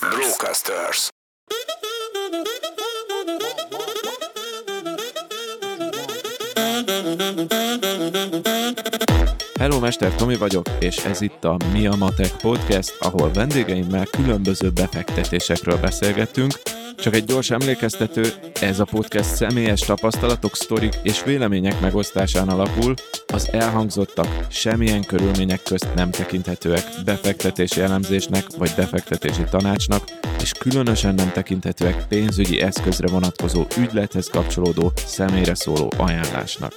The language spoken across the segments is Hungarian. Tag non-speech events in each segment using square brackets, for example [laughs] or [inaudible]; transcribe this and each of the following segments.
Brocasters. Hello, Mester Tomi vagyok, és ez itt a Mi a Matek Podcast, ahol vendégeimmel különböző befektetésekről beszélgetünk. Csak egy gyors emlékeztető, ez a podcast személyes tapasztalatok, sztorik és vélemények megosztásán alapul, az elhangzottak semmilyen körülmények közt nem tekinthetőek befektetési elemzésnek vagy befektetési tanácsnak, és különösen nem tekinthetőek pénzügyi eszközre vonatkozó ügylethez kapcsolódó személyre szóló ajánlásnak.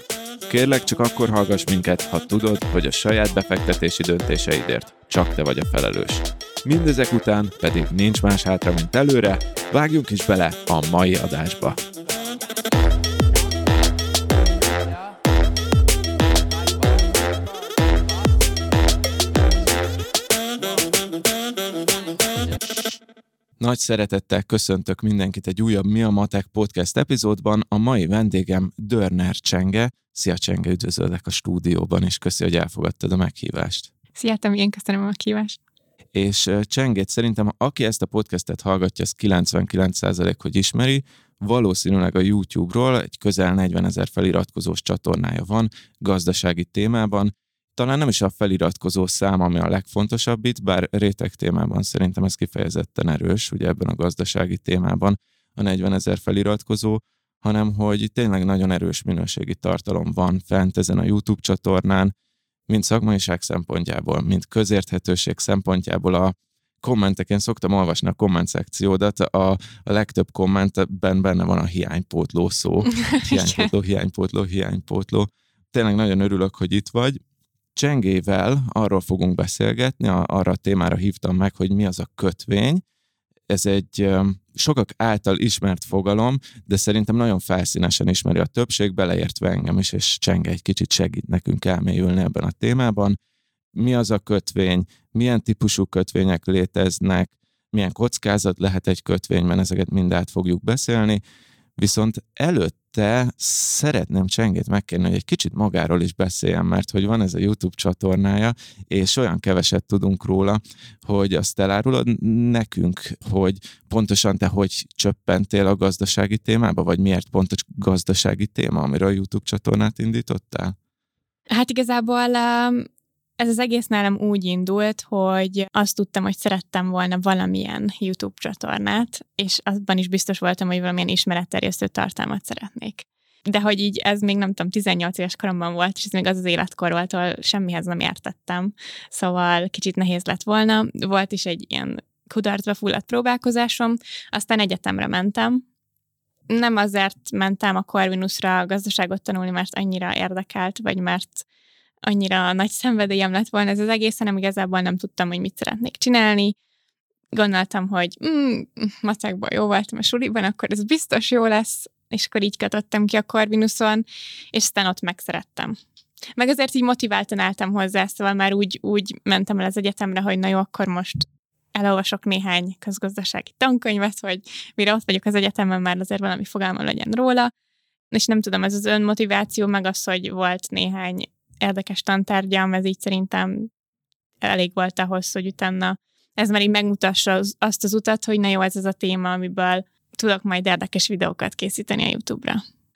Kérlek, csak akkor hallgass minket, ha tudod, hogy a saját befektetési döntéseidért csak te vagy a felelős. Mindezek után pedig nincs más hátra, mint előre, vágjunk is bele a mai adásba. Nagy szeretettel köszöntök mindenkit egy újabb Mi a Matek podcast epizódban. A mai vendégem Dörner Csenge. Szia Csenge, üdvözöllek a stúdióban, és köszi, hogy elfogadtad a meghívást. Szia, Tomi, én köszönöm a meghívást. És Csengét szerintem, aki ezt a podcastet hallgatja, az 99% hogy ismeri, valószínűleg a YouTube-ról egy közel 40 ezer feliratkozós csatornája van gazdasági témában, talán nem is a feliratkozó szám, ami a legfontosabb itt, bár réteg témában szerintem ez kifejezetten erős, ugye ebben a gazdasági témában a 40 ezer feliratkozó, hanem hogy tényleg nagyon erős minőségi tartalom van fent ezen a YouTube csatornán, mind szakmaiság szempontjából, mind közérthetőség szempontjából a kommenteken szoktam olvasni a komment szekciódat, a, a legtöbb kommentben benne van a hiánypótló szó. [laughs] Hiánypótló, hiánypótló, hiánypótló. Tényleg nagyon örülök, hogy itt vagy. Csengével arról fogunk beszélgetni, arra a témára hívtam meg, hogy mi az a kötvény. Ez egy sokak által ismert fogalom, de szerintem nagyon felszínesen ismeri a többség, beleértve engem is, és Csenge egy kicsit segít nekünk elmélyülni ebben a témában. Mi az a kötvény, milyen típusú kötvények léteznek, milyen kockázat lehet egy kötvényben, ezeket mind át fogjuk beszélni. Viszont előtte szeretném Csengét megkérni, hogy egy kicsit magáról is beszéljen, mert hogy van ez a YouTube csatornája, és olyan keveset tudunk róla, hogy azt elárulod nekünk, hogy pontosan te hogy csöppentél a gazdasági témába, vagy miért pontos gazdasági téma, amire a YouTube csatornát indítottál? Hát igazából um, ez az egész nálam úgy indult, hogy azt tudtam, hogy szerettem volna valamilyen YouTube csatornát, és abban is biztos voltam, hogy valamilyen ismeretterjesztő tartalmat szeretnék. De hogy így ez még nem tudom, 18 éves koromban volt, és ez még az az életkor volt, ahol semmihez nem értettem. Szóval kicsit nehéz lett volna. Volt is egy ilyen kudarcba fulladt próbálkozásom, aztán egyetemre mentem, nem azért mentem a Corvinusra gazdaságot tanulni, mert annyira érdekelt, vagy mert annyira nagy szenvedélyem lett volna ez az egész, hanem igazából nem tudtam, hogy mit szeretnék csinálni. Gondoltam, hogy mm, matekban jó voltam a suliban, akkor ez biztos jó lesz, és akkor így kötöttem ki a Corvinuson, és aztán ott megszerettem. Meg azért így motiváltan álltam hozzá, szóval már úgy, úgy mentem el az egyetemre, hogy na jó, akkor most elolvasok néhány közgazdasági tankönyvet, hogy mire ott vagyok az egyetemen, már azért valami fogalma legyen róla, és nem tudom, ez az önmotiváció, meg az, hogy volt néhány érdekes tantárgyam, ez így szerintem elég volt ahhoz, hogy utána ez már így megmutassa az, azt az utat, hogy na jó, ez az a téma, amiből tudok majd érdekes videókat készíteni a YouTube-ra.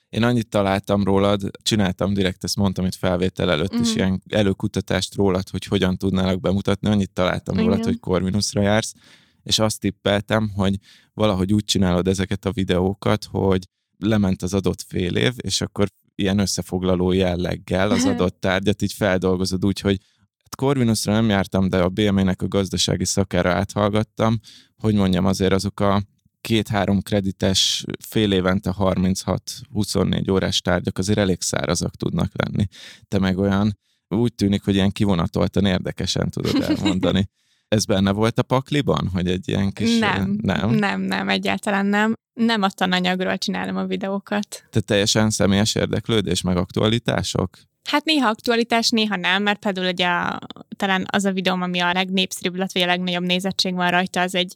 Én annyit találtam rólad, csináltam direkt, ezt mondtam itt felvétel előtt mm. is, mhm. ilyen előkutatást rólad, hogy hogyan tudnálak bemutatni, annyit találtam Igen. rólad, hogy Corvinusra jársz, és azt tippeltem, hogy valahogy úgy csinálod ezeket a videókat, hogy lement az adott fél év, és akkor ilyen összefoglaló jelleggel az adott tárgyat így feldolgozod úgy, hogy hát Corvinusra nem jártam, de a BME-nek a gazdasági szakára áthallgattam, hogy mondjam, azért azok a két-három kredites, fél évente 36-24 órás tárgyak azért elég szárazak tudnak lenni. Te meg olyan, úgy tűnik, hogy ilyen kivonatoltan érdekesen tudod [laughs] elmondani. Ez benne volt a pakliban, hogy egy ilyen kis... Nem, nem, nem, nem egyáltalán nem. Nem a tananyagról csinálom a videókat. Te teljesen személyes érdeklődés, meg aktualitások? Hát néha aktualitás, néha nem, mert például ugye a, talán az a videóm, ami a legnépszerűbb, illetve a legnagyobb nézettség van rajta, az egy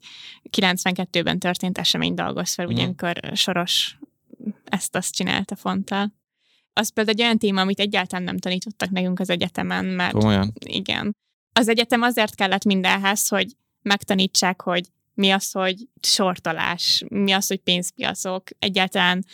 92-ben történt esemény dolgoz fel, mm. ugye, amikor Soros ezt-azt csinálta fonttal. Az például egy olyan téma, amit egyáltalán nem tanítottak nekünk az egyetemen, mert Olyan. igen. Az egyetem azért kellett mindenhez, hogy megtanítsák, hogy mi az, hogy sortolás, mi az, hogy pénzpiacok, egyáltalán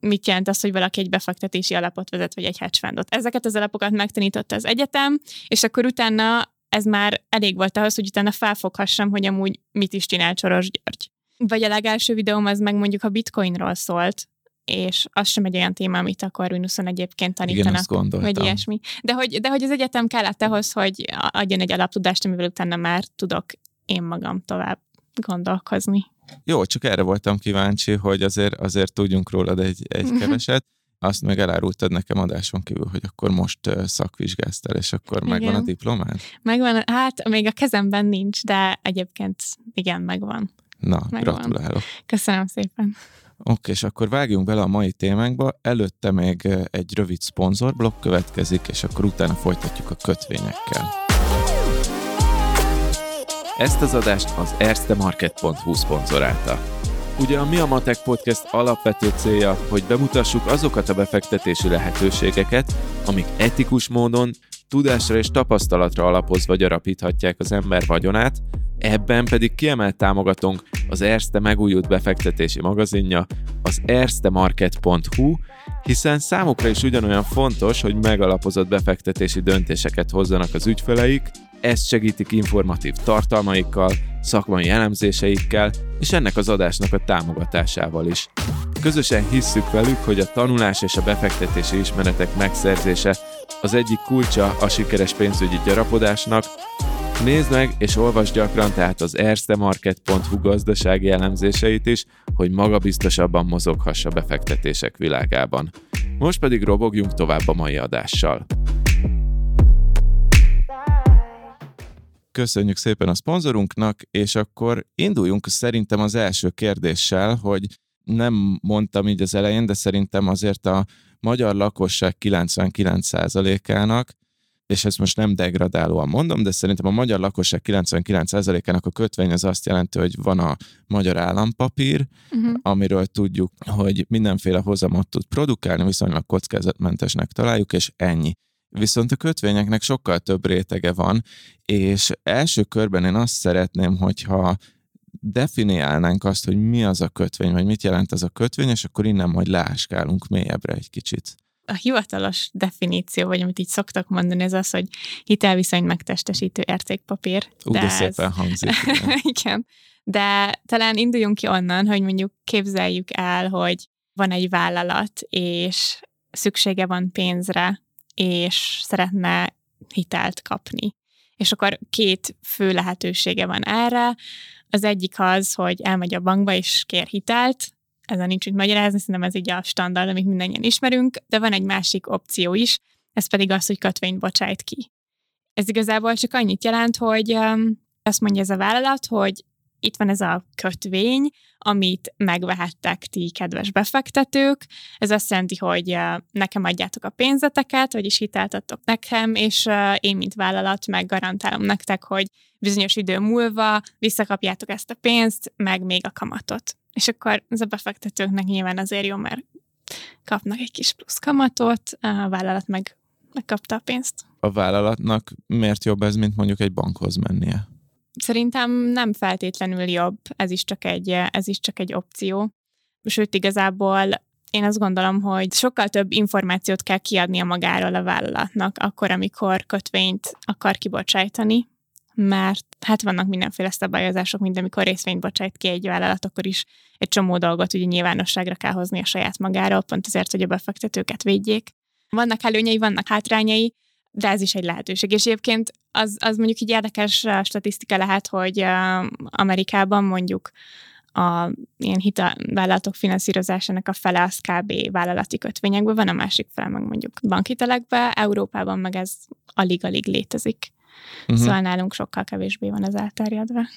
mit jelent az, hogy valaki egy befektetési alapot vezet, vagy egy hedge fundot. Ezeket az alapokat megtanította az egyetem, és akkor utána ez már elég volt ahhoz, hogy utána felfoghassam, hogy amúgy mit is csinál Csoros György. Vagy a legelső videóm az meg mondjuk a bitcoinról szólt, és az sem egy olyan téma, amit a Corvinuson egyébként tanítanak. Igen, vagy ilyesmi. De hogy, de hogy az egyetem kellett ahhoz, hogy adjon egy alaptudást, amivel utána már tudok én magam tovább gondolkozni. Jó, csak erre voltam kíváncsi, hogy azért, azért tudjunk rólad egy, egy uh-huh. keveset. Azt meg elárultad nekem adáson kívül, hogy akkor most szakvizsgáztál, és akkor igen. megvan a diplomád? Megvan, hát még a kezemben nincs, de egyébként igen, megvan. Na, megvan. gratulálok. Köszönöm szépen. Oké, és akkor vágjunk bele a mai témánkba. Előtte még egy rövid szponzorblokk következik, és akkor utána folytatjuk a kötvényekkel. Ezt az adást az erstemarket.hu szponzorálta. Ugye a Mi a Matek Podcast alapvető célja, hogy bemutassuk azokat a befektetési lehetőségeket, amik etikus módon, tudásra és tapasztalatra alapozva gyarapíthatják az ember vagyonát, Ebben pedig kiemelt támogatónk az Erste megújult befektetési magazinja, az erstemarket.hu, hiszen számukra is ugyanolyan fontos, hogy megalapozott befektetési döntéseket hozzanak az ügyfeleik, ezt segítik informatív tartalmaikkal, szakmai elemzéseikkel, és ennek az adásnak a támogatásával is. Közösen hisszük velük, hogy a tanulás és a befektetési ismeretek megszerzése az egyik kulcsa a sikeres pénzügyi gyarapodásnak, Nézd meg és olvasd gyakran tehát az erstemarket.hu gazdasági elemzéseit is, hogy magabiztosabban mozoghassa befektetések világában. Most pedig robogjunk tovább a mai adással. Köszönjük szépen a szponzorunknak, és akkor induljunk szerintem az első kérdéssel, hogy nem mondtam így az elején, de szerintem azért a magyar lakosság 99%-ának és ezt most nem degradálóan mondom, de szerintem a magyar lakosság 99%-ának a kötvény az azt jelenti, hogy van a magyar állampapír, uh-huh. amiről tudjuk, hogy mindenféle hozamot tud produkálni, viszonylag kockázatmentesnek találjuk, és ennyi. Viszont a kötvényeknek sokkal több rétege van, és első körben én azt szeretném, hogyha definiálnánk azt, hogy mi az a kötvény, vagy mit jelent az a kötvény, és akkor innen majd leáskálunk mélyebbre egy kicsit a hivatalos definíció, vagy amit így szoktak mondani, ez az, hogy hitelviszony megtestesítő értékpapír. Ú, de, de szépen ez... hangzik. [laughs] Igen. igen. De talán induljunk ki onnan, hogy mondjuk képzeljük el, hogy van egy vállalat, és szüksége van pénzre, és szeretne hitelt kapni. És akkor két fő lehetősége van erre. Az egyik az, hogy elmegy a bankba és kér hitelt, ezen nincs mit magyarázni, szerintem ez így a standard, amit mindannyian ismerünk, de van egy másik opció is, ez pedig az, hogy kötvényt bocsájt ki. Ez igazából csak annyit jelent, hogy um, azt mondja ez a vállalat, hogy itt van ez a kötvény, amit megvehettek ti, kedves befektetők. Ez azt jelenti, hogy nekem adjátok a pénzeteket, vagyis hitáltatok nekem, és én, mint vállalat, meggarantálom nektek, hogy bizonyos idő múlva visszakapjátok ezt a pénzt, meg még a kamatot. És akkor ez a befektetőknek nyilván azért jó, mert kapnak egy kis plusz kamatot, a vállalat meg megkapta a pénzt. A vállalatnak miért jobb ez, mint mondjuk egy bankhoz mennie? Szerintem nem feltétlenül jobb, ez is csak egy, ez is csak egy opció. Sőt, igazából én azt gondolom, hogy sokkal több információt kell kiadnia magáról a vállalatnak, akkor, amikor kötvényt akar kibocsájtani, mert hát vannak mindenféle szabályozások, mint amikor részvényt bocsájt ki egy vállalat, akkor is egy csomó dolgot ugye nyilvánosságra kell hozni a saját magáról, pont azért, hogy a befektetőket védjék. Vannak előnyei, vannak hátrányai, de ez is egy lehetőség. És egyébként az, az mondjuk így érdekes statisztika lehet, hogy Amerikában mondjuk a ilyen hitelvállalatok finanszírozásának a fele az kb. vállalati kötvényekben van, a másik fele meg mondjuk bankhitelekben, Európában meg ez alig-alig létezik. Uh-huh. Szóval nálunk sokkal kevésbé van ez elterjedve.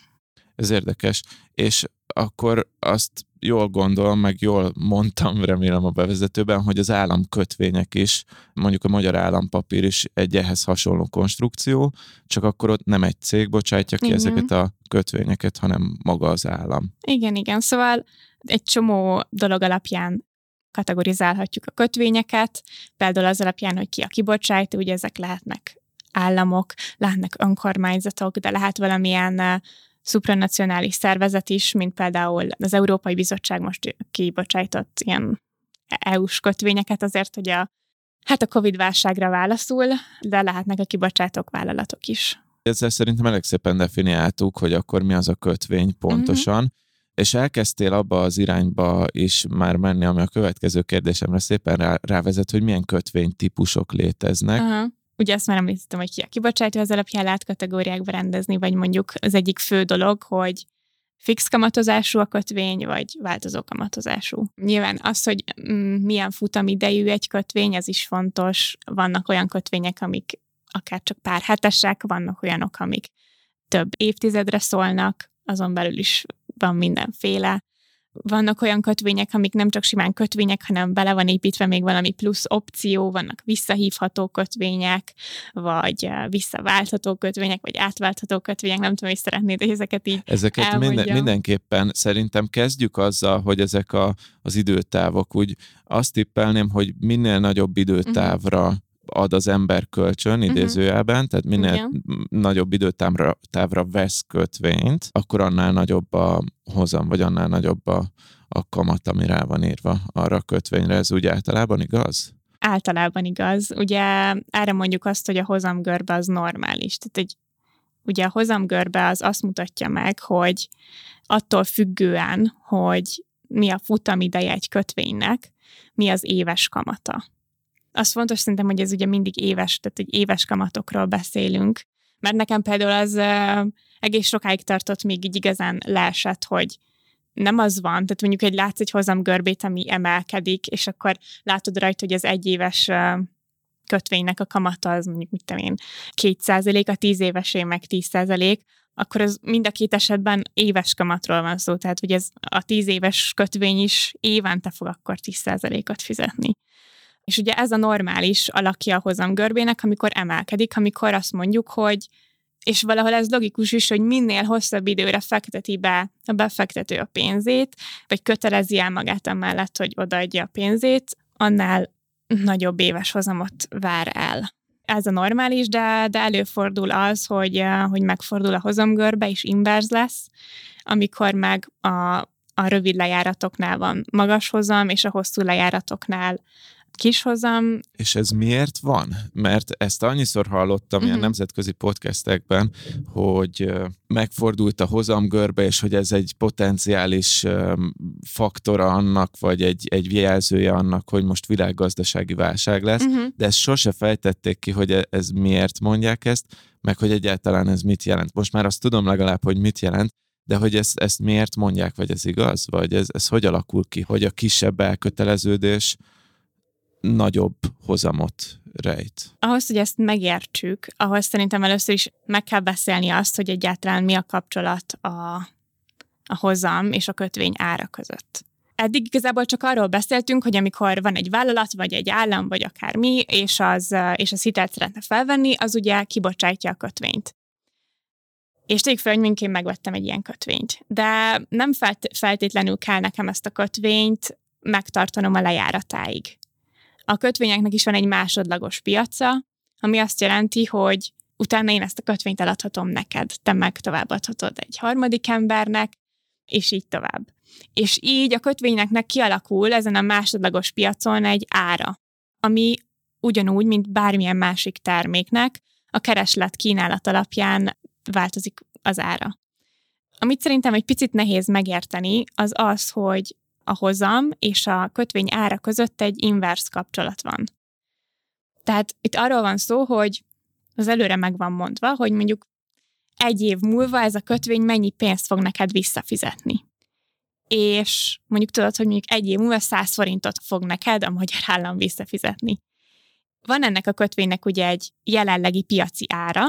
Ez érdekes. És akkor azt jól gondolom, meg jól mondtam, remélem a bevezetőben, hogy az államkötvények is, mondjuk a magyar állampapír is egy ehhez hasonló konstrukció, csak akkor ott nem egy cég bocsátja ki igen. ezeket a kötvényeket, hanem maga az állam. Igen, igen. Szóval egy csomó dolog alapján kategorizálhatjuk a kötvényeket, például az alapján, hogy ki a kibocsájtó, ugye ezek lehetnek államok, lehetnek önkormányzatok, de lehet valamilyen supranacionális szervezet is, mint például az Európai Bizottság most kibocsájtott ilyen EU-s kötvényeket azért, hogy a, hát a Covid-válságra válaszul, de lehetnek a kibocsátók vállalatok is. Ezzel szerintem elég szépen definiáltuk, hogy akkor mi az a kötvény pontosan, uh-huh. és elkezdtél abba az irányba is már menni, ami a következő kérdésemre szépen rá, rávezet, hogy milyen kötvénytípusok léteznek. Uh-huh. Ugye azt már említettem, hogy ki a kibocsátó, az alapján lehet kategóriákba rendezni, vagy mondjuk az egyik fő dolog, hogy fix kamatozású a kötvény, vagy változó kamatozású. Nyilván az, hogy mm, milyen futamidejű egy kötvény, az is fontos. Vannak olyan kötvények, amik akár csak pár hetesek, vannak olyanok, amik több évtizedre szólnak, azon belül is van mindenféle. Vannak olyan kötvények, amik nem csak simán kötvények, hanem bele van építve még valami plusz opció, vannak visszahívható kötvények, vagy eh, visszaváltható kötvények, vagy átváltható kötvények, nem tudom, hogy szeretnéd, hogy ezeket így Ezeket minden, mindenképpen szerintem kezdjük azzal, hogy ezek a, az időtávok, úgy azt tippelném, hogy minél nagyobb időtávra uh-huh ad az ember kölcsön mhm. idézőjelben, tehát minél Igen. nagyobb időtávra távra vesz kötvényt, akkor annál nagyobb a hozam, vagy annál nagyobb a, a kamat, ami rá van írva arra a kötvényre. Ez úgy általában igaz? Általában igaz. Ugye erre mondjuk azt, hogy a hozamgörbe az normális. Tehát egy ugye a hozamgörbe az azt mutatja meg, hogy attól függően, hogy mi a futamideje egy kötvénynek, mi az éves kamata az fontos szerintem, hogy ez ugye mindig éves, tehát hogy éves kamatokról beszélünk, mert nekem például az uh, egész sokáig tartott, még így igazán leesett, hogy nem az van, tehát mondjuk egy látsz egy hozam görbét, ami emelkedik, és akkor látod rajta, hogy az egyéves uh, kötvénynek a kamata az mondjuk, mit tudom én, 2% a 10 évesé meg 10% akkor az mind a két esetben éves kamatról van szó, tehát hogy ez a 10 éves kötvény is évente fog akkor 10%-ot fizetni. És ugye ez a normális alakja a hozam görbének, amikor emelkedik, amikor azt mondjuk, hogy és valahol ez logikus is, hogy minél hosszabb időre fekteti be a befektető a pénzét, vagy kötelezi el magát amellett, hogy odaadja a pénzét, annál nagyobb éves hozamot vár el. Ez a normális, de, de előfordul az, hogy, hogy megfordul a hozamgörbe, és inverz lesz, amikor meg a, a rövid lejáratoknál van magas hozam, és a hosszú lejáratoknál kishozam. És ez miért van? Mert ezt annyiszor hallottam uh-huh. ilyen mhm. nemzetközi podcastekben, hogy megfordult a hozamgörbe, és hogy ez egy potenciális faktora annak, vagy egy, egy jelzője annak, hogy most világgazdasági válság lesz, uh-huh. de ezt sose fejtették ki, hogy e, ez miért mondják ezt, meg hogy egyáltalán ez mit jelent. Most már azt tudom legalább, hogy mit jelent, de hogy ezt, ezt miért mondják, vagy ez igaz? Vagy ez, ez hogy alakul ki, hogy a kisebb elköteleződés nagyobb hozamot rejt. Ahhoz, hogy ezt megértsük, ahhoz szerintem először is meg kell beszélni azt, hogy egyáltalán mi a kapcsolat a, a hozam és a kötvény ára között. Eddig igazából csak arról beszéltünk, hogy amikor van egy vállalat, vagy egy állam, vagy akármi, és az, és az hitelt szeretne felvenni, az ugye kibocsátja a kötvényt. És tegyük fel, hogy én megvettem egy ilyen kötvényt. De nem felt- feltétlenül kell nekem ezt a kötvényt megtartanom a lejáratáig. A kötvényeknek is van egy másodlagos piaca, ami azt jelenti, hogy utána én ezt a kötvényt eladhatom neked, te meg továbbadhatod egy harmadik embernek, és így tovább. És így a kötvényeknek kialakul ezen a másodlagos piacon egy ára, ami ugyanúgy, mint bármilyen másik terméknek, a kereslet kínálat alapján változik az ára. Amit szerintem egy picit nehéz megérteni, az az, hogy a hozam és a kötvény ára között egy inverse kapcsolat van. Tehát itt arról van szó, hogy az előre meg van mondva, hogy mondjuk egy év múlva ez a kötvény mennyi pénzt fog neked visszafizetni. És mondjuk tudod, hogy mondjuk egy év múlva 100 forintot fog neked a magyar állam visszafizetni. Van ennek a kötvénynek ugye egy jelenlegi piaci ára,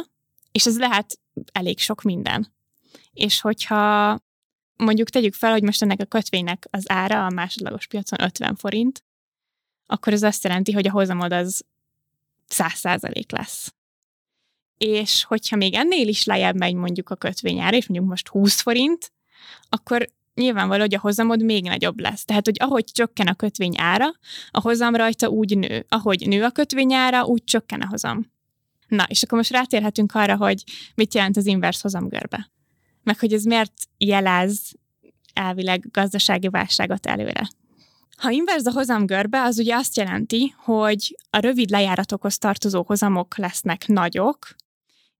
és ez lehet elég sok minden. És hogyha mondjuk tegyük fel, hogy most ennek a kötvénynek az ára a másodlagos piacon 50 forint, akkor ez azt jelenti, hogy a hozamod az 100% lesz. És hogyha még ennél is lejjebb megy mondjuk a kötvényára, és mondjuk most 20 forint, akkor nyilvánvaló, hogy a hozamod még nagyobb lesz. Tehát, hogy ahogy csökken a kötvény ára, a hozam rajta úgy nő. Ahogy nő a kötvény ára, úgy csökken a hozam. Na, és akkor most rátérhetünk arra, hogy mit jelent az inverse hozamgörbe. Meg hogy ez miért jelez elvileg gazdasági válságot előre. Ha inverz a hozamgörbe, az ugye azt jelenti, hogy a rövid lejáratokhoz tartozó hozamok lesznek nagyok,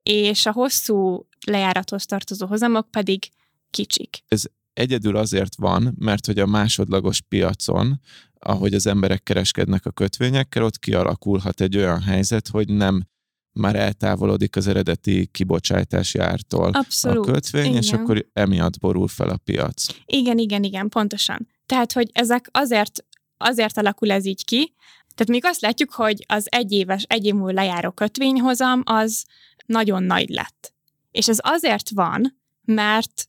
és a hosszú lejárathoz tartozó hozamok pedig kicsik. Ez egyedül azért van, mert hogy a másodlagos piacon, ahogy az emberek kereskednek a kötvényekkel, ott kialakulhat egy olyan helyzet, hogy nem már eltávolodik az eredeti kibocsátási ártól Abszolút, a kötvény, igen. és akkor emiatt borul fel a piac. Igen, igen, igen, pontosan. Tehát, hogy ezek azért, azért alakul ez így ki, tehát még azt látjuk, hogy az egyéves, egy év múlva lejáró kötvényhozam az nagyon nagy lett. És ez azért van, mert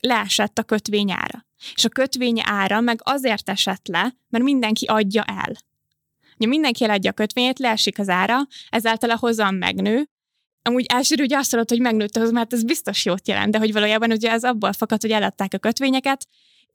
leesett a kötvény ára. És a kötvény ára meg azért esett le, mert mindenki adja el. Ugye mindenki eladja a kötvényét, leesik az ára, ezáltal a hozam megnő, Amúgy elsőre ugye azt hallott, hogy megnőtt az, mert ez biztos jót jelent, de hogy valójában ugye ez abból fakad, hogy eladták a kötvényeket,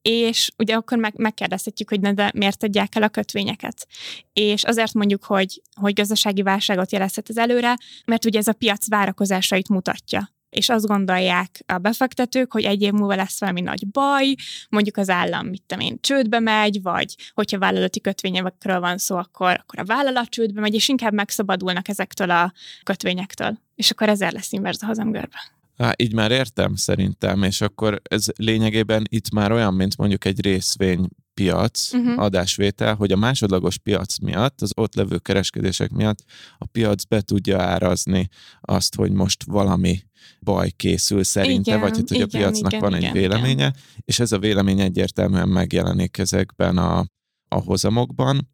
és ugye akkor meg, megkérdezhetjük, hogy ne, de miért adják el a kötvényeket. És azért mondjuk, hogy, hogy gazdasági válságot jelezhet az előre, mert ugye ez a piac várakozásait mutatja és azt gondolják a befektetők, hogy egy év múlva lesz valami nagy baj, mondjuk az állam, mit tudom én, csődbe megy, vagy hogyha vállalati kötvényekről van szó, akkor, akkor a vállalat csődbe megy, és inkább megszabadulnak ezektől a kötvényektől. És akkor ezért lesz inverz a hazamgörbe. Há, így már értem szerintem, és akkor ez lényegében itt már olyan, mint mondjuk egy részvény piac, uh-huh. adásvétel, hogy a másodlagos piac miatt, az ott levő kereskedések miatt a piac be tudja árazni azt, hogy most valami baj készül szerinte, Igen, vagy hát, hogy igen, a piacnak igen, van igen, egy véleménye, és ez a vélemény egyértelműen megjelenik ezekben a, a hozamokban,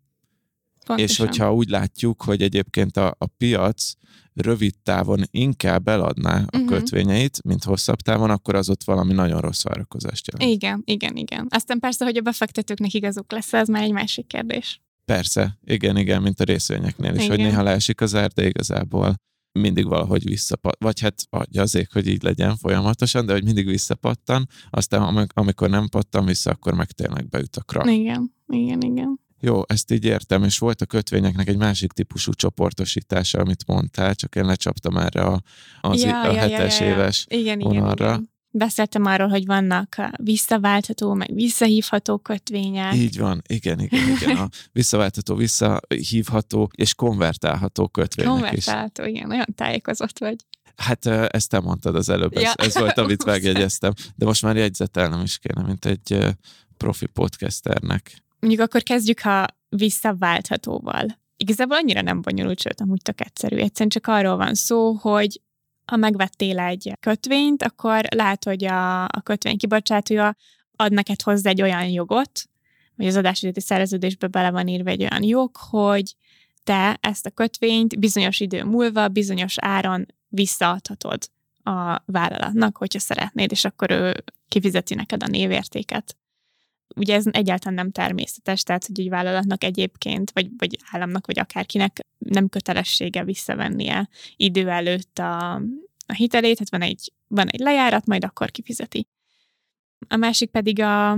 Pontosan. és hogyha úgy látjuk, hogy egyébként a, a piac rövid távon inkább eladná a Mhm. kötvényeit, mint hosszabb távon, akkor az ott valami nagyon rossz várakozást jelent. Igen, igen, igen. Aztán persze, hogy a befektetőknek igazuk lesz, ez már egy másik kérdés. Persze, igen, igen, mint a részvényeknél is, hogy Igen. néha leesik az ár, de igazából mindig valahogy visszapat, vagy hát adja azért, hogy így legyen folyamatosan, de hogy mindig visszapattan, aztán amik- amikor nem pattan vissza, akkor meg tényleg beüt a krak. Igen, igen, igen. Jó, ezt így értem, és volt a kötvényeknek egy másik típusú csoportosítása, amit mondtál, csak én lecsaptam erre a, az Ja, a ja, ja, hetes ja, ja. éves Igen, igen, vonalra. igen. Beszéltem arról, hogy vannak a visszaváltható, meg visszahívható kötvények. Így van, igen, igen, igen. A [laughs] visszaváltható, visszahívható és konvertálható kötvények is. Konvertálható, igen, olyan tájékozott vagy. Hát ezt te mondtad az előbb, ez, Ja. ez volt, amit [laughs] megjegyeztem. De most már jegyzetelnem is kéne, mint egy profi podcasternek. Mondjuk akkor kezdjük a visszaválthatóval. Igazából annyira nem bonyolult, sőt, amúgy tök egyszerű. Egyszerűen csak arról van szó, hogy ha megvettél egy kötvényt, akkor lehet, hogy a, a kötvény kibocsátója ad neked hozzá egy olyan jogot, vagy az adásidőti szerződésbe bele van írva egy olyan jog, hogy te ezt a kötvényt bizonyos idő múlva, bizonyos áron visszaadhatod a vállalatnak, hogyha szeretnéd, és akkor ő kifizeti neked a névértéket. Ugye ez egyáltalán nem természetes, tehát hogy egy vállalatnak egyébként, vagy, vagy államnak, vagy akárkinek nem kötelessége visszavennie idő előtt a, a hitelét, tehát van egy, van egy lejárat, majd akkor kifizeti. A másik pedig a,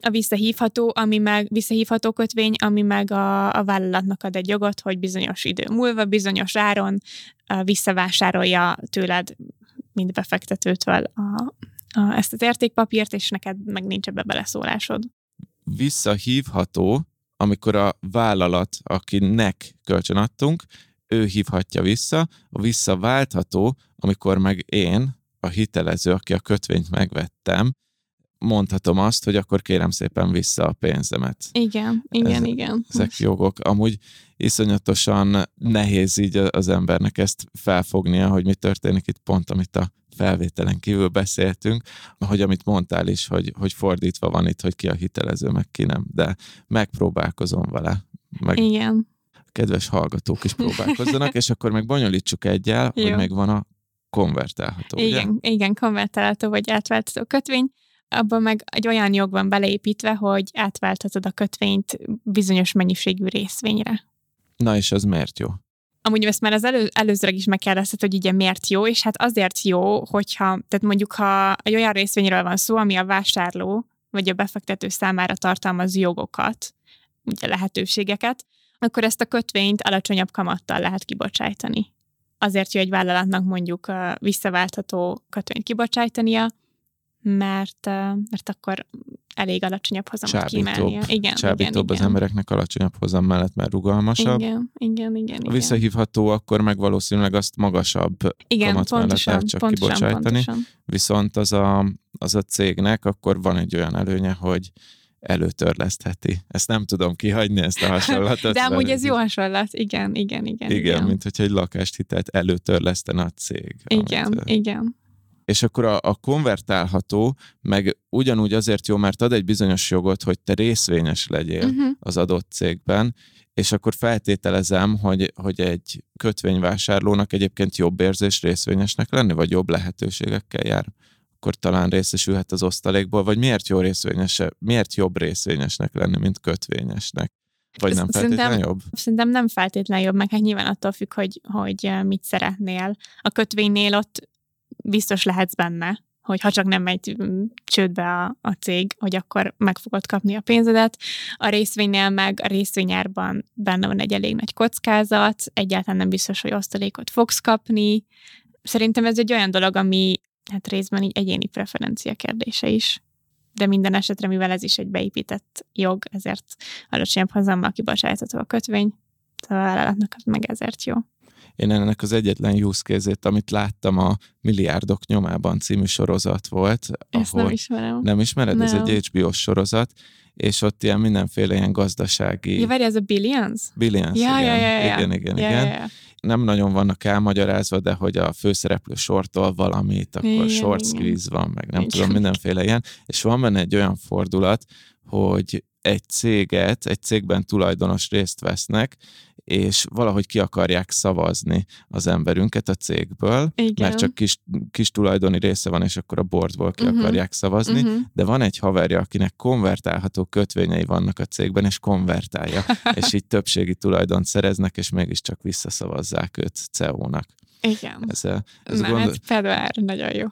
a visszahívható, ami meg visszahívható kötvény, ami meg a, a vállalatnak ad egy jogot, hogy bizonyos idő múlva, bizonyos áron visszavásárolja tőled, mint befektetőtől a, ezt az értékpapírt, és neked meg nincs ebbe beleszólásod. Visszahívható, amikor a vállalat, akinek kölcsön adtunk, ő hívhatja vissza, a visszaváltható, amikor meg én, a hitelező, aki a kötvényt megvettem, mondhatom azt, hogy akkor kérem szépen vissza a pénzemet. Igen, igen, Ez- igen. Ezek jogok. Amúgy iszonyatosan nehéz így az embernek ezt felfognia, hogy mi történik itt pont, amit a felvételen kívül beszéltünk, hogy amit mondtál is, hogy, hogy fordítva van itt, hogy ki a hitelező, meg ki nem, de megpróbálkozom vele, meg Igen. kedves hallgatók is próbálkozzanak, [laughs] és akkor meg bonyolítsuk egyel, hogy Jó. meg van a konvertálható, ugye? Igen, igen, konvertálható vagy átváltható kötvény. Abban meg egy olyan jog van beleépítve, hogy átválthatod a kötvényt bizonyos mennyiségű részvényre. Na és az miért jó? Amúgy ezt már az elő, előzőleg is megkérdezted, hogy ugye miért jó, és hát azért jó, hogyha, tehát mondjuk ha egy olyan részvényről van szó, ami a vásárló vagy a befektető számára tartalmaz jogokat, ugye lehetőségeket, akkor ezt a kötvényt alacsonyabb kamattal lehet kibocsájtani. azért jó egy vállalatnak mondjuk visszaváltható kötvényt kibocsájtania, mert, mert akkor elég alacsonyabb hozamot kínálnia. Igen, Csábítóbb igen, az igen. embereknek alacsonyabb hozam mellett, mert rugalmasabb. Igen, igen, igen. A visszahívható akkor meg valószínűleg azt magasabb igen, kamat pontosan, mellett lehet csak pontosan, kibocsájtani. Pontosan. Viszont az a, az a cégnek akkor van egy olyan előnye, hogy előtörlesztheti. Ezt nem tudom kihagyni, ezt a [laughs] hasonlatot. De amúgy ez jó hasonlat, igen, igen, igen. Igen, igen. mint hogyha egy lakást hitelt előtörlesztene a cég. Igen, amit, igen. És akkor a, a konvertálható meg ugyanúgy azért jó, mert ad egy bizonyos jogot, hogy te részvényes legyél uh-huh. az adott cégben, és akkor feltételezem, hogy, hogy egy kötvényvásárlónak egyébként jobb érzés részvényesnek lenni, vagy jobb lehetőségekkel jár akkor talán részesülhet az osztalékból, vagy miért jó részvényes, miért jobb részvényesnek lenni, mint kötvényesnek? Vagy nem feltétlenül jobb? Szerintem nem feltétlenül jobb, meg hát nyilván attól függ, hogy, hogy mit szeretnél. A kötvénynél ott biztos lehetsz benne, hogy ha csak nem megy mm, csődbe a, a cég, hogy akkor meg fogod kapni a pénzedet. A részvénynél meg a részvényárban benne van egy elég nagy kockázat, egyáltalán nem biztos, hogy osztalékot fogsz kapni. Szerintem ez egy olyan dolog, ami hát részben így egyéni preferencia kérdése is. De minden esetre, mivel ez is egy beépített jog, ezért alacsonyabb hozammal kibocsátható a kötvény, szóval a vállalatnak az meg ezért jó. Én ennek az egyetlen use case amit láttam a Milliárdok nyomában című sorozat volt. Ezt ahol nem ismerem. Nem ismered? Nem. Ez egy HBO-s sorozat, és ott ilyen mindenféle ilyen gazdasági... Ja, várj, ez a Billions? Billions, ja, igen. Ja, ja, ja. igen, igen, ja, igen. Ja, ja nem nagyon vannak elmagyarázva, de hogy a főszereplő sortol valamit, akkor igen, short squeeze van, meg nem igen. tudom, mindenféle ilyen. És van benne egy olyan fordulat, hogy egy céget, egy cégben tulajdonos részt vesznek, és valahogy ki akarják szavazni az emberünket a cégből, Igen. mert csak kis, kis tulajdoni része van, és akkor a boardból ki uh-huh. akarják szavazni, uh-huh. de van egy haverja, akinek konvertálható kötvényei vannak a cégben, és konvertálja, [laughs] és így többségi tulajdont szereznek, és mégiscsak visszaszavazzák őt CEO-nak. Igen. Ez, a, ez Na, gond... hát nagyon jó.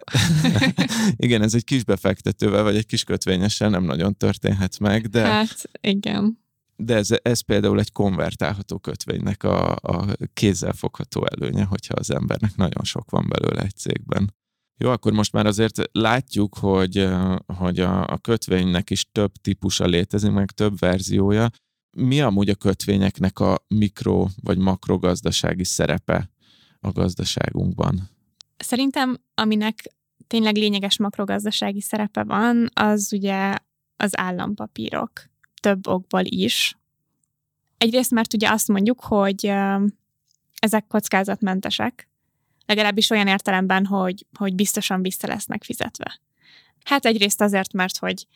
[laughs] igen, ez egy kis befektetővel, vagy egy kis kötvényessel nem nagyon történhet meg, de... Hát, igen. De ez, ez például egy konvertálható kötvénynek a, a kézzelfogható előnye, hogyha az embernek nagyon sok van belőle egy cégben. Jó, akkor most már azért látjuk, hogy, hogy a, a kötvénynek is több típusa létezik, meg több verziója. Mi amúgy a kötvényeknek a mikro vagy makrogazdasági szerepe a gazdaságunkban? Szerintem, aminek tényleg lényeges makrogazdasági szerepe van, az ugye az állampapírok. Több okból is. Egyrészt, mert ugye azt mondjuk, hogy ezek kockázatmentesek, legalábbis olyan értelemben, hogy, hogy biztosan vissza lesznek fizetve. Hát egyrészt azért, mert hogy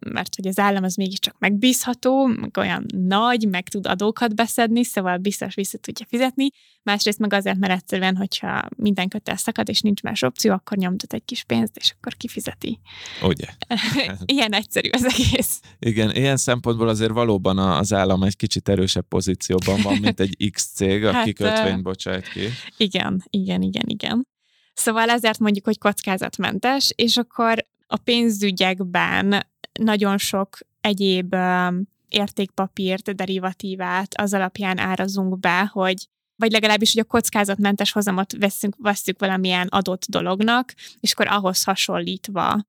mert hogy az állam az mégiscsak megbízható, meg olyan nagy, meg tud adókat beszedni, szóval biztos vissza tudja fizetni. Másrészt meg azért, mert egyszerűen, hogyha minden kötel szakad, és nincs más opció, akkor nyomtat egy kis pénzt, és akkor kifizeti. Ugye? [laughs] ilyen egyszerű az egész. Igen, ilyen szempontból azért valóban az állam egy kicsit erősebb pozícióban van, mint egy [laughs] X cég, aki hát, kötvényt bocsájt ki. Igen, igen, igen, igen. Szóval ezért mondjuk, hogy kockázatmentes, és akkor a pénzügyekben nagyon sok egyéb értékpapírt, derivatívát az alapján árazunk be, hogy vagy legalábbis, hogy a kockázatmentes hozamot veszünk, veszünk valamilyen adott dolognak, és akkor ahhoz hasonlítva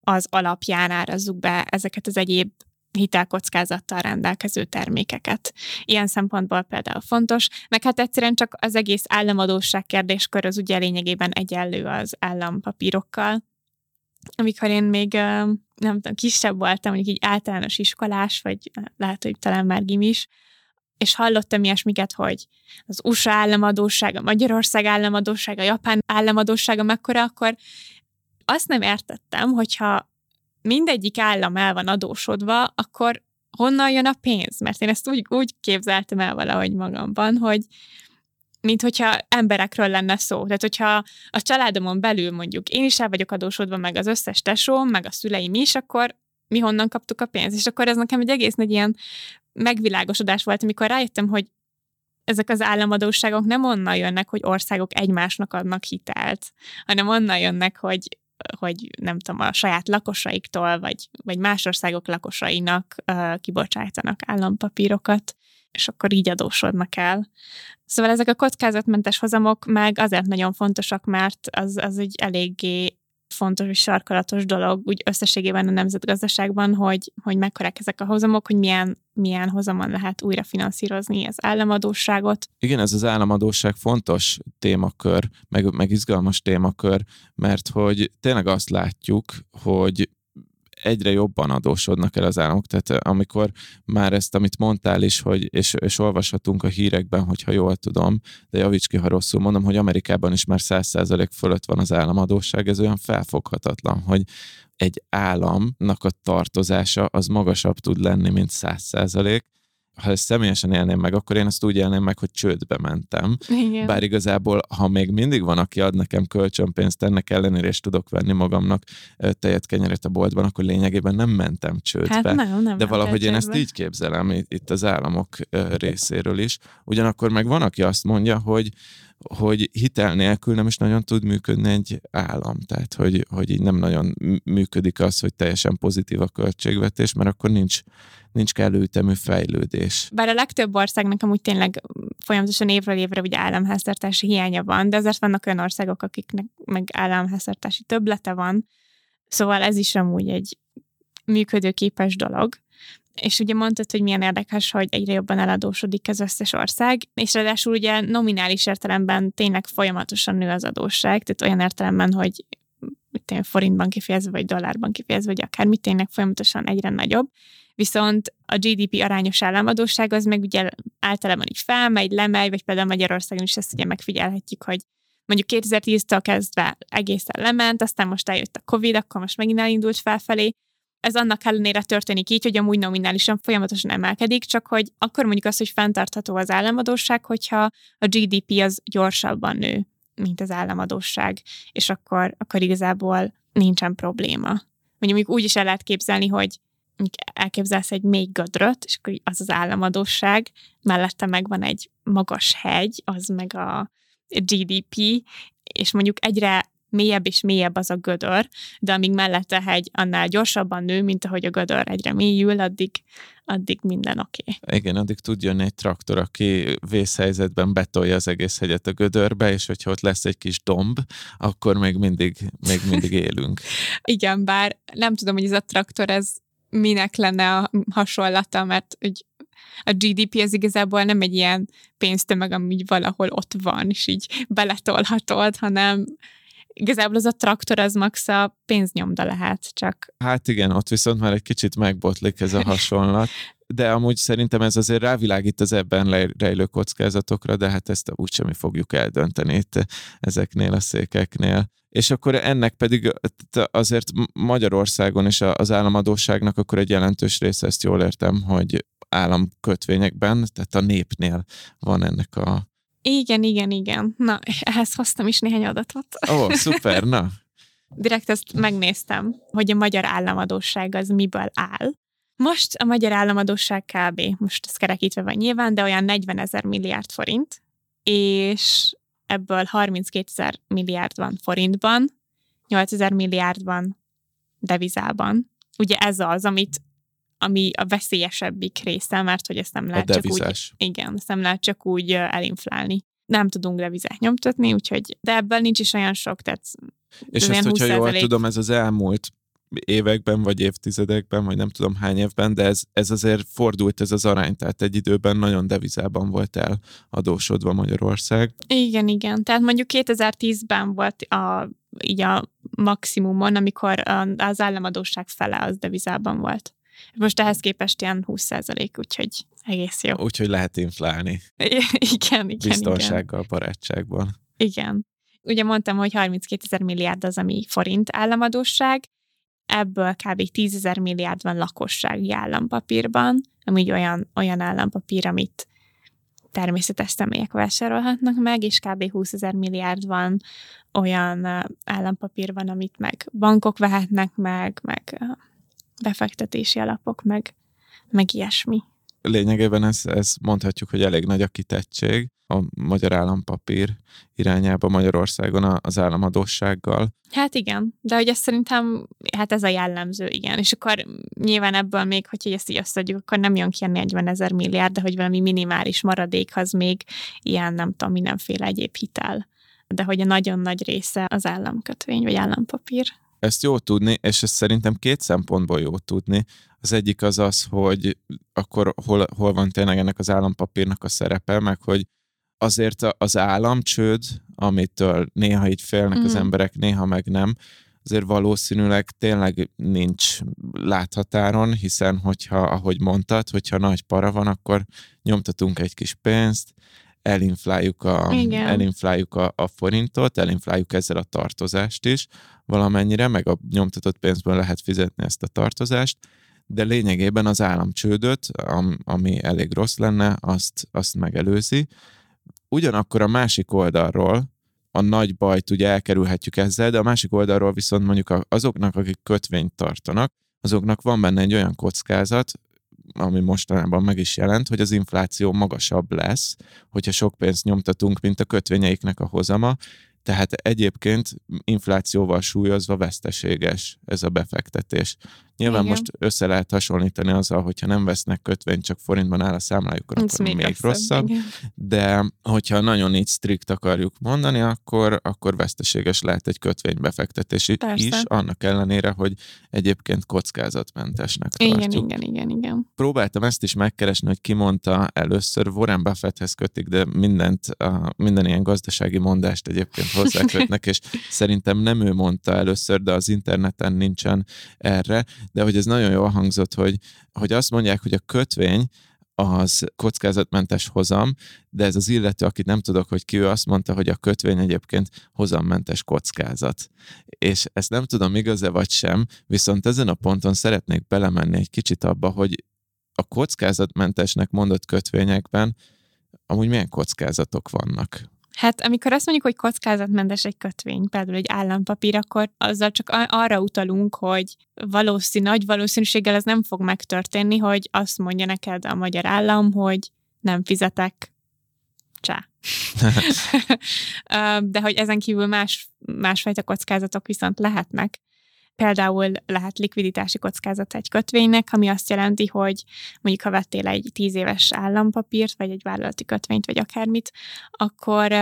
az alapján árazzuk be ezeket az egyéb hitelkockázattal rendelkező termékeket. Ilyen szempontból például fontos, meg hát egyszerűen csak az egész államadóság kérdéskör az ugye lényegében egyenlő az állampapírokkal, amikor én még nem tudom, kisebb voltam, mondjuk így általános iskolás, vagy lehet, hogy talán már gimis, és hallottam ilyesmiket, hogy az USA államadósága, Magyarország államadósága, Japán államadósága mekkora, akkor azt nem értettem, hogyha mindegyik állam el van adósodva, akkor honnan jön a pénz? Mert én ezt úgy, úgy képzeltem el valahogy magamban, hogy mint hogyha emberekről lenne szó. Tehát, hogyha a családomon belül mondjuk én is el vagyok adósodva, meg az összes tesóm, meg a szüleim is, akkor mi honnan kaptuk a pénzt. És akkor ez nekem egy egész nagy ilyen megvilágosodás volt, amikor rájöttem, hogy ezek az államadóságok nem onnan jönnek, hogy országok egymásnak adnak hitelt, hanem onnan jönnek, hogy hogy nem tudom, a saját lakosaiktól, vagy, vagy más országok lakosainak uh, kibocsájtanak állampapírokat, és akkor így adósodnak el. Szóval ezek a kockázatmentes hozamok meg azért nagyon fontosak, mert az, az egy eléggé fontos és sarkalatos dolog úgy összességében a nemzetgazdaságban, hogy, hogy mekkorák ezek a hozamok, hogy milyen, milyen hozamon lehet újra finanszírozni az államadóságot. Igen, ez az államadóság fontos témakör, meg, meg izgalmas témakör, mert hogy tényleg azt látjuk, hogy egyre jobban adósodnak el az államok. Tehát eh, amikor már ezt, amit mondtál is, hogy, és, és olvashatunk a hírekben, hogyha jól tudom, de javíts ki, ha rosszul mondom, hogy Amerikában is már 100% fölött van az államadóság, ez olyan felfoghatatlan, hogy egy államnak a tartozása az magasabb tud lenni, mint 100%, ha ezt személyesen élném meg, akkor én azt úgy élném meg, hogy csődbe mentem. Igen. Bár igazából, ha még mindig van, aki ad nekem kölcsönpénzt, ennek ellenére is tudok venni magamnak tejet, kenyeret a boltban, akkor lényegében nem mentem csődbe. Hát nem, nem De valahogy én ezt így képzelem itt az államok részéről is. Ugyanakkor meg van, aki azt mondja, hogy hogy hitel nélkül nem is nagyon tud működni egy állam. Tehát, hogy, hogy így nem nagyon működik az, hogy teljesen pozitív a költségvetés, mert akkor nincs, nincs kellő ütemű fejlődés. Bár a legtöbb országnak amúgy tényleg folyamatosan évről évre ugye államháztartási hiánya van, de azért vannak olyan országok, akiknek meg államháztartási töblete van, szóval ez is amúgy egy működőképes dolog. És ugye mondtad, hogy milyen érdekes, hogy egyre jobban eladósodik az összes ország, és ráadásul ugye nominális értelemben tényleg folyamatosan nő az adósság, tehát olyan értelemben, hogy tényleg forintban kifejezve, vagy dollárban kifejezve, vagy akármi, tényleg folyamatosan egyre nagyobb. Viszont a GDP arányos államadóság az meg ugye általában így felmegy, lemegy, vagy például Magyarországon is ezt ugye megfigyelhetjük, hogy mondjuk 2010-től kezdve egészen lement, aztán most eljött a Covid, akkor most megint elindult felfelé, ez annak ellenére történik így, hogy amúgy nominálisan folyamatosan emelkedik, csak hogy akkor mondjuk azt, hogy fenntartható az államadóság, hogyha a GDP az gyorsabban nő, mint az államadóság, és akkor, akkor igazából nincsen probléma. Mondjuk, mondjuk úgy is el lehet képzelni, hogy elképzelsz egy még gödröt, és akkor az az államadóság, mellette megvan egy magas hegy, az meg a GDP, és mondjuk egyre mélyebb és mélyebb az a gödör, de amíg mellette hegy annál gyorsabban nő, mint ahogy a gödör egyre mélyül, addig, addig minden oké. Okay. Igen, addig tud jönni egy traktor, aki vészhelyzetben betolja az egész hegyet a gödörbe, és hogyha ott lesz egy kis domb, akkor még mindig, még mindig élünk. [laughs] Igen, bár nem tudom, hogy ez a traktor, ez minek lenne a hasonlata, mert hogy a GDP az igazából nem egy ilyen pénztömeg, ami valahol ott van, és így beletolhatod, hanem igazából az a traktor az max a pénznyomda lehet, csak... Hát igen, ott viszont már egy kicsit megbotlik ez a hasonlat. De amúgy szerintem ez azért rávilágít az ebben rejlő kockázatokra, de hát ezt úgysem mi fogjuk eldönteni itt ezeknél a székeknél. És akkor ennek pedig azért Magyarországon is az államadóságnak akkor egy jelentős része, ezt jól értem, hogy államkötvényekben, tehát a népnél van ennek a igen, igen, igen. Na, ehhez hoztam is néhány adatot. Ó, oh, szuper, na. [laughs] Direkt ezt megnéztem, hogy a magyar államadóság az miből áll. Most a magyar államadóság kb. most ez kerekítve van nyilván, de olyan 40 ezer milliárd forint, és ebből 32 ezer milliárd van forintban, 8 ezer milliárd van devizában. Ugye ez az, amit ami a veszélyesebbik része, mert hogy ezt nem lehet a csak úgy, igen, ezt nem lehet csak úgy elinflálni. Nem tudunk devizát nyomtatni, úgyhogy, de ebből nincs is olyan sok, tehát és ezt, hogyha jól tudom, ez az elmúlt években, vagy évtizedekben, vagy nem tudom hány évben, de ez, ez azért fordult ez az arány, tehát egy időben nagyon devizában volt el adósodva Magyarország. Igen, igen. Tehát mondjuk 2010-ben volt a, így a maximumon, amikor az államadóság fele az devizában volt. Most ehhez képest ilyen 20 százalék, úgyhogy egész jó. Úgyhogy lehet inflálni. [laughs] igen, igen. Biztonsággal, igen. barátságban. Igen. Ugye mondtam, hogy 32 ezer milliárd az, ami forint államadóság, ebből kb. 10 ezer milliárd van lakossági állampapírban, ami olyan, olyan állampapír, amit természetes személyek vásárolhatnak meg, és kb. 20 ezer milliárd van olyan állampapír van, amit meg bankok vehetnek meg, meg befektetési alapok, meg, meg ilyesmi. lényegében ez, ez mondhatjuk, hogy elég nagy a kitettség a magyar állampapír irányába Magyarországon az államadósággal. Hát igen, de hogy ezt szerintem, hát ez a jellemző, igen. És akkor nyilván ebből még, hogyha ezt így összeadjuk, akkor nem jön ki a 40 ezer milliárd, de hogy valami minimális maradékhoz még ilyen, nem tudom, mindenféle egyéb hitel. De hogy a nagyon nagy része az államkötvény, vagy állampapír. Ezt jó tudni, és ezt szerintem két szempontból jó tudni. Az egyik az az, hogy akkor hol, hol van tényleg ennek az állampapírnak a szerepe, meg hogy azért az államcsőd, amitől néha így félnek mm. az emberek, néha meg nem, azért valószínűleg tényleg nincs láthatáron, hiszen hogyha, ahogy mondtad, hogyha nagy para van, akkor nyomtatunk egy kis pénzt, elinfláljuk a, elinfláljuk a, a forintot, elinfláljuk ezzel a tartozást is valamennyire, meg a nyomtatott pénzből lehet fizetni ezt a tartozást, de lényegében az államcsődöt, ami elég rossz lenne, azt, azt megelőzi. Ugyanakkor a másik oldalról, a nagy bajt ugye elkerülhetjük ezzel, de a másik oldalról viszont mondjuk azoknak, akik kötvényt tartanak, azoknak van benne egy olyan kockázat, ami mostanában meg is jelent, hogy az infláció magasabb lesz, hogyha sok pénzt nyomtatunk, mint a kötvényeiknek a hozama, tehát egyébként inflációval súlyozva veszteséges ez a befektetés. Nyilván Igen. most össze lehet hasonlítani azzal, hogyha nem vesznek kötvényt, csak forintban áll a számlájuk, akkor még, még rosszabb. Igen. De hogyha nagyon így strikt akarjuk mondani, akkor, akkor veszteséges lehet egy kötvénybefektetés Persze. is, annak ellenére, hogy egyébként kockázatmentesnek igen, tartjuk. Igen, igen, igen. Próbáltam ezt is megkeresni, hogy ki mondta először, Warren Buffetthez kötik, de mindent, a, minden ilyen gazdasági mondást egyébként hozzákötnek, [laughs] és szerintem nem ő mondta először, de az interneten nincsen erre, de hogy ez nagyon jól hangzott, hogy, hogy azt mondják, hogy a kötvény az kockázatmentes hozam, de ez az illető, akit nem tudok, hogy ki ő, azt mondta, hogy a kötvény egyébként hozammentes kockázat. És ezt nem tudom, igaz-e vagy sem, viszont ezen a ponton szeretnék belemenni egy kicsit abba, hogy a kockázatmentesnek mondott kötvényekben amúgy milyen kockázatok vannak? Hát amikor azt mondjuk, hogy kockázatmentes egy kötvény, például egy állampapír, akkor azzal csak arra utalunk, hogy valószínű, nagy valószínűséggel ez nem fog megtörténni, hogy azt mondja neked a magyar állam, hogy nem fizetek csá. [laughs] [laughs] De hogy ezen kívül más, másfajta kockázatok viszont lehetnek. Például lehet likviditási kockázat egy kötvénynek, ami azt jelenti, hogy mondjuk ha vettél egy tíz éves állampapírt, vagy egy vállalati kötvényt, vagy akármit, akkor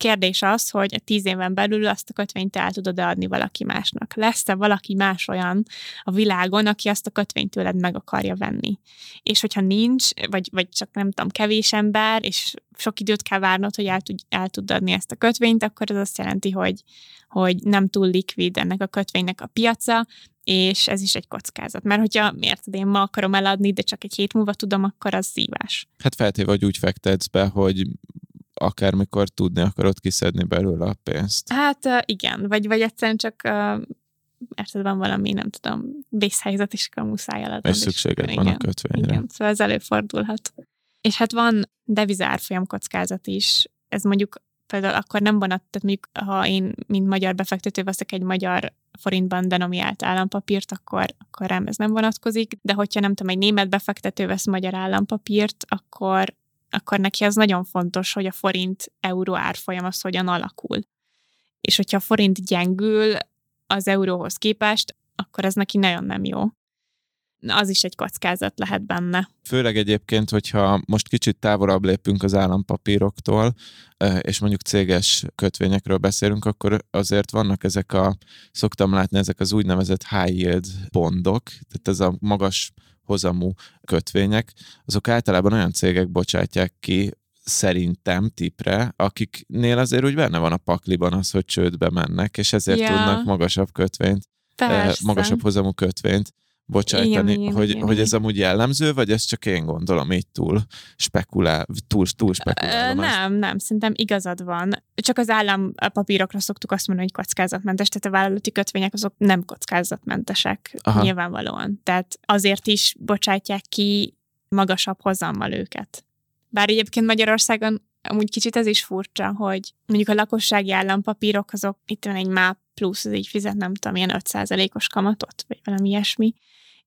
kérdés az, hogy tíz éven belül azt a kötvényt el tudod adni valaki másnak. Lesz-e valaki más olyan a világon, aki azt a kötvényt tőled meg akarja venni? És hogyha nincs, vagy, vagy csak nem tudom, kevés ember, és sok időt kell várnod, hogy el, tud, el tud adni ezt a kötvényt, akkor ez azt jelenti, hogy, hogy nem túl likvid ennek a kötvénynek a piaca, és ez is egy kockázat. Mert hogyha miért én ma akarom eladni, de csak egy hét múlva tudom, akkor az szívás. Hát feltéve, hogy úgy fektetsz be, hogy akármikor tudni akarod kiszedni belőle a pénzt. Hát igen, vagy, vagy egyszerűen csak érted, van valami, nem tudom, vészhelyzet, és akkor muszáj eladni. És szükséged van igen, a kötvényre. Igen, szóval ez előfordulhat. És hát van devizárfolyam kockázat is. Ez mondjuk például akkor nem vonat, tehát mondjuk ha én, mint magyar befektető veszek egy magyar forintban denomiált állampapírt, akkor, akkor rám ez nem vonatkozik, de hogyha nem tudom, egy német befektető vesz magyar állampapírt, akkor akkor neki az nagyon fontos, hogy a forint-euró árfolyam az hogyan alakul. És hogyha a forint gyengül az euróhoz képest, akkor ez neki nagyon nem jó. Az is egy kockázat lehet benne. Főleg egyébként, hogyha most kicsit távolabb lépünk az állampapíroktól, és mondjuk céges kötvényekről beszélünk, akkor azért vannak ezek a, szoktam látni, ezek az úgynevezett high yield bondok, tehát ez a magas hozamú kötvények, azok általában olyan cégek bocsátják ki, szerintem tipre, akiknél azért úgy benne van a pakliban az, hogy csődbe mennek, és ezért ja. tudnak magasabb kötvényt, eh, Persze. magasabb hozamú kötvényt bocsájtani, igen, hogy, igen, hogy ez amúgy jellemző, vagy ez csak én gondolom így túl spekulál, túl, túl spekulálom Nem, ezt. nem, szerintem igazad van. Csak az állampapírokra szoktuk azt mondani, hogy kockázatmentes, tehát a vállalati kötvények azok nem kockázatmentesek Aha. nyilvánvalóan. Tehát azért is bocsátják ki magasabb hozammal őket. Bár egyébként Magyarországon amúgy kicsit ez is furcsa, hogy mondjuk a lakossági állampapírok azok, itt van egy MÁP plusz, az így fizet nem tudom, ilyen 5%-os kamatot, vagy valami ilyesmi,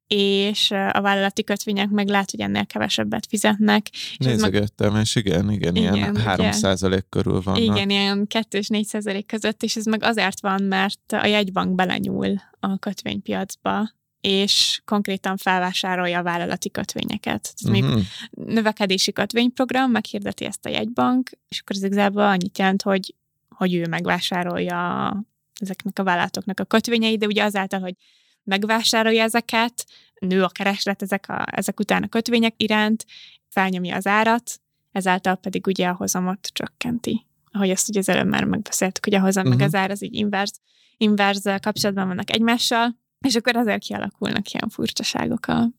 és a vállalati kötvények meg lehet, hogy ennél kevesebbet fizetnek. Nézegettem, és igen, igen, igen ilyen 3 százalék körül van. Igen, ilyen 2 és 4 százalék között, és ez meg azért van, mert a jegybank belenyúl a kötvénypiacba, és konkrétan felvásárolja a vállalati kötvényeket. Tehát uh-huh. még növekedési kötvényprogram meghirdeti ezt a jegybank, és akkor ez igazából annyit jelent, hogy, hogy ő megvásárolja ezeknek a vállalatoknak a kötvényeit, de ugye azáltal, hogy megvásárolja ezeket, nő a kereslet ezek, a, ezek után a kötvények iránt, felnyomja az árat, ezáltal pedig ugye a hozamot csökkenti. Ahogy ezt ugye az előbb már megbeszéltük, hogy a hozam uh-huh. meg az ár az így inverz, inverz kapcsolatban vannak egymással, és akkor azért kialakulnak ilyen furcsaságok a,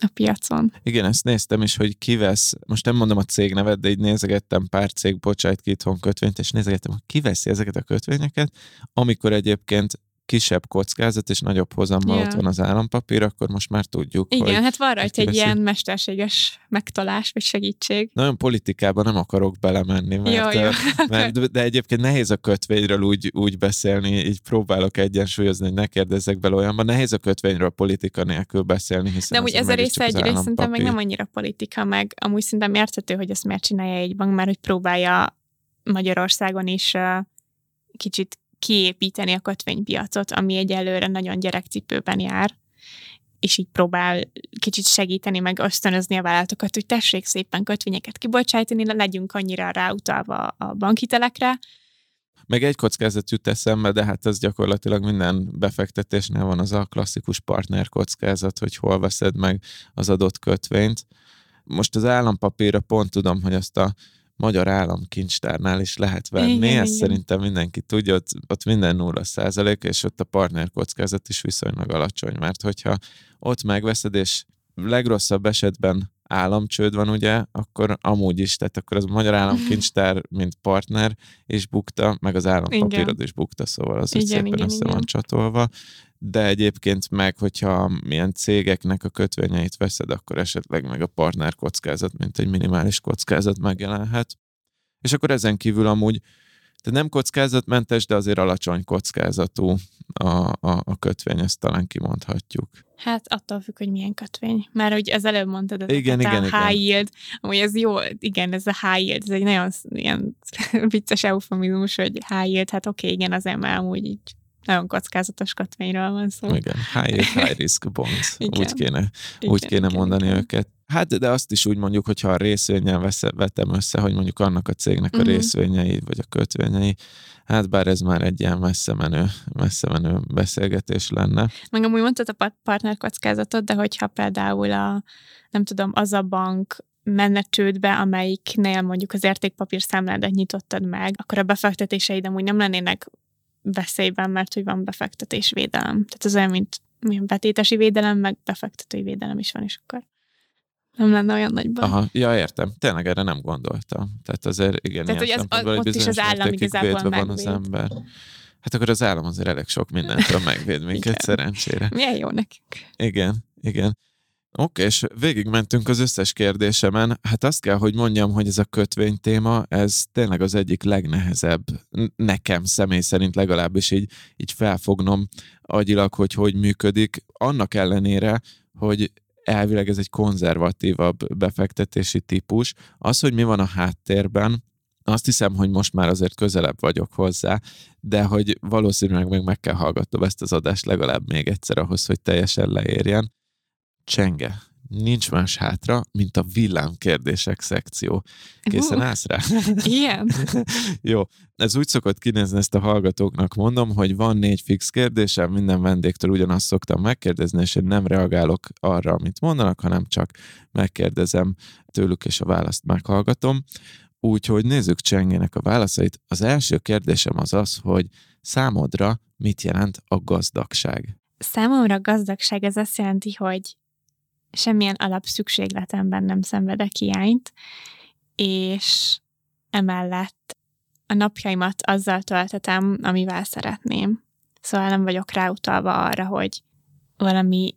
a piacon. Igen, ezt néztem is, hogy kivesz, most nem mondom a cég nevet, de így nézegettem pár cég bocsájt ki itthon kötvényt, és nézegettem, hogy kiveszi ezeket a kötvényeket, amikor egyébként kisebb kockázat és nagyobb hozammal yeah. ott van az állampapír, akkor most már tudjuk, Igen, hogy hát van rajta egy ilyen mesterséges megtalás vagy segítség. Nagyon politikában nem akarok belemenni, mert, jó, jó. [laughs] mert de egyébként nehéz a kötvényről úgy, úgy beszélni, így próbálok egyensúlyozni, hogy ne kérdezzek bele olyanban. Nehéz a kötvényről politika nélkül beszélni, hiszen De úgy ez a része egy rész szerintem meg nem annyira politika, meg amúgy szerintem érthető, hogy ezt miért csinálja egy bank, mert hogy próbálja Magyarországon is kicsit kiépíteni a kötvénypiacot, ami egyelőre nagyon gyerekcipőben jár, és így próbál kicsit segíteni, meg ösztönözni a vállalatokat, hogy tessék szépen kötvényeket kibocsájtani, legyünk annyira ráutalva a bankhitelekre, meg egy kockázat jut eszembe, de hát ez gyakorlatilag minden befektetésnél van az a klasszikus partner kockázat, hogy hol veszed meg az adott kötvényt. Most az állampapírra pont tudom, hogy azt a magyar államkincstárnál is lehet venni. Igen, Ezt igen. szerintem mindenki tudja, ott, ott minden 0 százalék, és ott a partner kockázat is viszonylag alacsony, mert hogyha ott megveszed, és legrosszabb esetben államcsőd van, ugye, akkor amúgy is, tehát akkor az magyar államkincstár, [laughs] mint partner is bukta, meg az állampapírod is bukta, szóval az igen, szépen igen, össze igen. van csatolva de egyébként meg, hogyha milyen cégeknek a kötvényeit veszed, akkor esetleg meg a partner kockázat, mint egy minimális kockázat megjelenhet. És akkor ezen kívül amúgy de nem kockázatmentes, de azért alacsony kockázatú a, a, a kötvény, ezt talán kimondhatjuk. Hát attól függ, hogy milyen kötvény. Mert hogy az előbb mondtad, ez igen, igen, a high igen. yield, amúgy ez jó, igen, ez a high yield, ez egy nagyon ilyen [laughs] vicces eufemizmus, hogy high yield, hát oké, okay, igen, az emel amúgy így nagyon kockázatos kötvényről van szó. Igen, high, high risk bonds, [laughs] igen. úgy kéne, igen, úgy kéne igen, mondani igen. őket. Hát, de azt is úgy mondjuk, hogyha a részvényen vesz, vetem össze, hogy mondjuk annak a cégnek a uh-huh. részvényei, vagy a kötvényei, hát bár ez már egy ilyen messze menő, messze menő beszélgetés lenne. Meg amúgy mondtad a partnerkockázatot, de hogyha például a, nem tudom, az a bank menne csődbe, amelyiknél mondjuk az értékpapír számládat nyitottad meg, akkor a befektetéseid amúgy nem lennének veszélyben, mert hogy van befektetésvédelem. Tehát ez olyan, mint milyen betétesi védelem, meg befektetői védelem is van, és akkor nem lenne olyan nagyban. Aha, ja, értem. Tényleg erre nem gondoltam. Tehát azért igen, Tehát, hogy az, ott is az állam igazából van az ember. Hát akkor az állam azért elég sok mindentől megvéd minket, szerencsére. Milyen jó nekünk. Igen, igen. Oké, és végigmentünk az összes kérdésemen. Hát azt kell, hogy mondjam, hogy ez a kötvény téma, ez tényleg az egyik legnehezebb nekem személy szerint legalábbis így, így felfognom agyilag, hogy hogy működik. Annak ellenére, hogy elvileg ez egy konzervatívabb befektetési típus. Az, hogy mi van a háttérben, azt hiszem, hogy most már azért közelebb vagyok hozzá, de hogy valószínűleg még meg kell hallgatnom ezt az adást legalább még egyszer ahhoz, hogy teljesen leérjen csenge. Nincs más hátra, mint a villámkérdések szekció. Készen állsz rá? [laughs] Igen. [laughs] Jó. Ez úgy szokott kinézni, ezt a hallgatóknak mondom, hogy van négy fix kérdésem, minden vendégtől ugyanazt szoktam megkérdezni, és én nem reagálok arra, amit mondanak, hanem csak megkérdezem tőlük, és a választ meghallgatom. Úgyhogy nézzük Csengének a válaszait. Az első kérdésem az az, hogy számodra mit jelent a gazdagság? Számomra a gazdagság az azt jelenti, hogy semmilyen alapszükségletemben nem szenvedek hiányt, és emellett a napjaimat azzal töltetem, amivel szeretném. Szóval nem vagyok ráutalva arra, hogy valami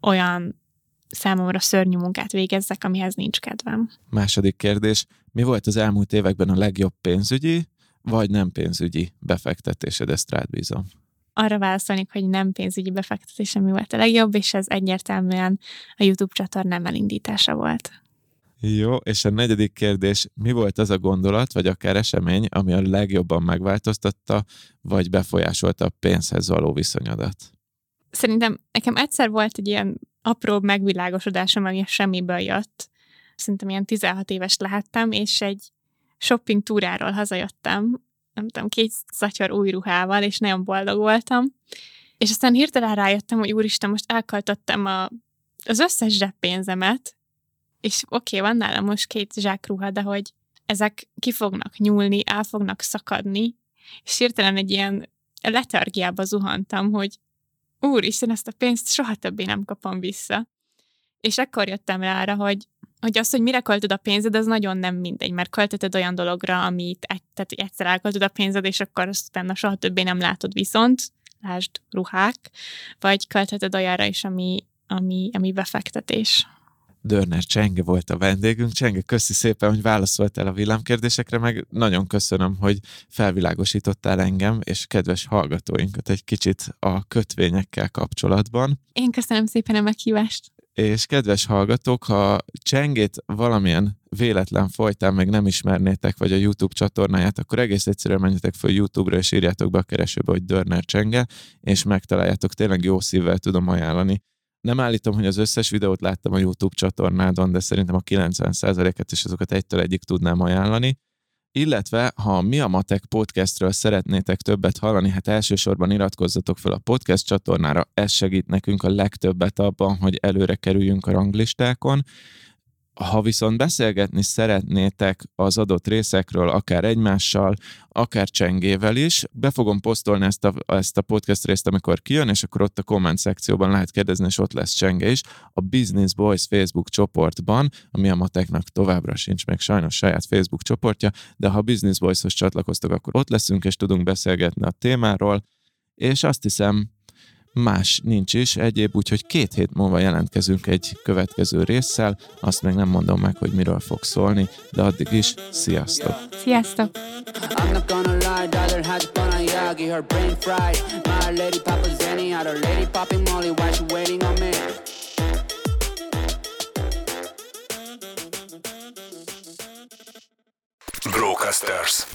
olyan számomra szörnyű munkát végezzek, amihez nincs kedvem. Második kérdés. Mi volt az elmúlt években a legjobb pénzügyi, vagy nem pénzügyi befektetésed? Ezt rád bízom. Arra válaszolnék, hogy nem pénzügyi befektetés, ami volt a legjobb, és ez egyértelműen a YouTube csatornám elindítása volt. Jó, és a negyedik kérdés, mi volt az a gondolat, vagy akár esemény, ami a legjobban megváltoztatta, vagy befolyásolta a pénzhez való viszonyodat? Szerintem nekem egyszer volt egy ilyen apró megvilágosodásom, ami semmiből jött. Szerintem ilyen 16 éves lehettem, és egy shopping túráról hazajöttem, nem tudom, két szatyor új ruhával, és nagyon boldog voltam. És aztán hirtelen rájöttem, hogy úristen, most elköltöttem a, az összes zseppénzemet, és oké, okay, van nálam most két zsákruha, de hogy ezek ki fognak nyúlni, el fognak szakadni, és hirtelen egy ilyen letargiába zuhantam, hogy úristen, ezt a pénzt soha többé nem kapom vissza. És akkor jöttem rá arra, hogy, hogy az, hogy mire költöd a pénzed, az nagyon nem mindegy, mert költötted olyan dologra, amit egy, tehát egyszer elköltöd a pénzed, és akkor azt utána soha többé nem látod viszont, lásd ruhák, vagy költheted olyanra is, ami, ami, ami befektetés. Dörner Csenge volt a vendégünk. Csenge, köszi szépen, hogy válaszoltál a villámkérdésekre, meg nagyon köszönöm, hogy felvilágosítottál engem és kedves hallgatóinkat egy kicsit a kötvényekkel kapcsolatban. Én köszönöm szépen a meghívást. És kedves hallgatók, ha Csengét valamilyen véletlen folytán még nem ismernétek, vagy a YouTube csatornáját, akkor egész egyszerűen menjetek fel YouTube-ra, és írjátok be a keresőbe, hogy Dörner Csenge, és megtaláljátok. Tényleg jó szívvel tudom ajánlani nem állítom, hogy az összes videót láttam a YouTube csatornádon, de szerintem a 90%-et és azokat egytől egyik tudnám ajánlani. Illetve, ha mi a Matek podcastről szeretnétek többet hallani, hát elsősorban iratkozzatok fel a podcast csatornára, ez segít nekünk a legtöbbet abban, hogy előre kerüljünk a ranglistákon, ha viszont beszélgetni szeretnétek az adott részekről, akár egymással, akár csengével is, be fogom posztolni ezt a, ezt a podcast részt, amikor kijön, és akkor ott a komment szekcióban lehet kérdezni, és ott lesz csenge is. A Business Boys Facebook csoportban, ami a mateknak továbbra sincs még sajnos saját Facebook csoportja, de ha Business Boyshoz csatlakoztok, akkor ott leszünk, és tudunk beszélgetni a témáról, és azt hiszem, más nincs is egyéb, úgyhogy két hét múlva jelentkezünk egy következő résszel, azt még nem mondom meg, hogy miről fog szólni, de addig is sziasztok! Sziasztok! Brocasters.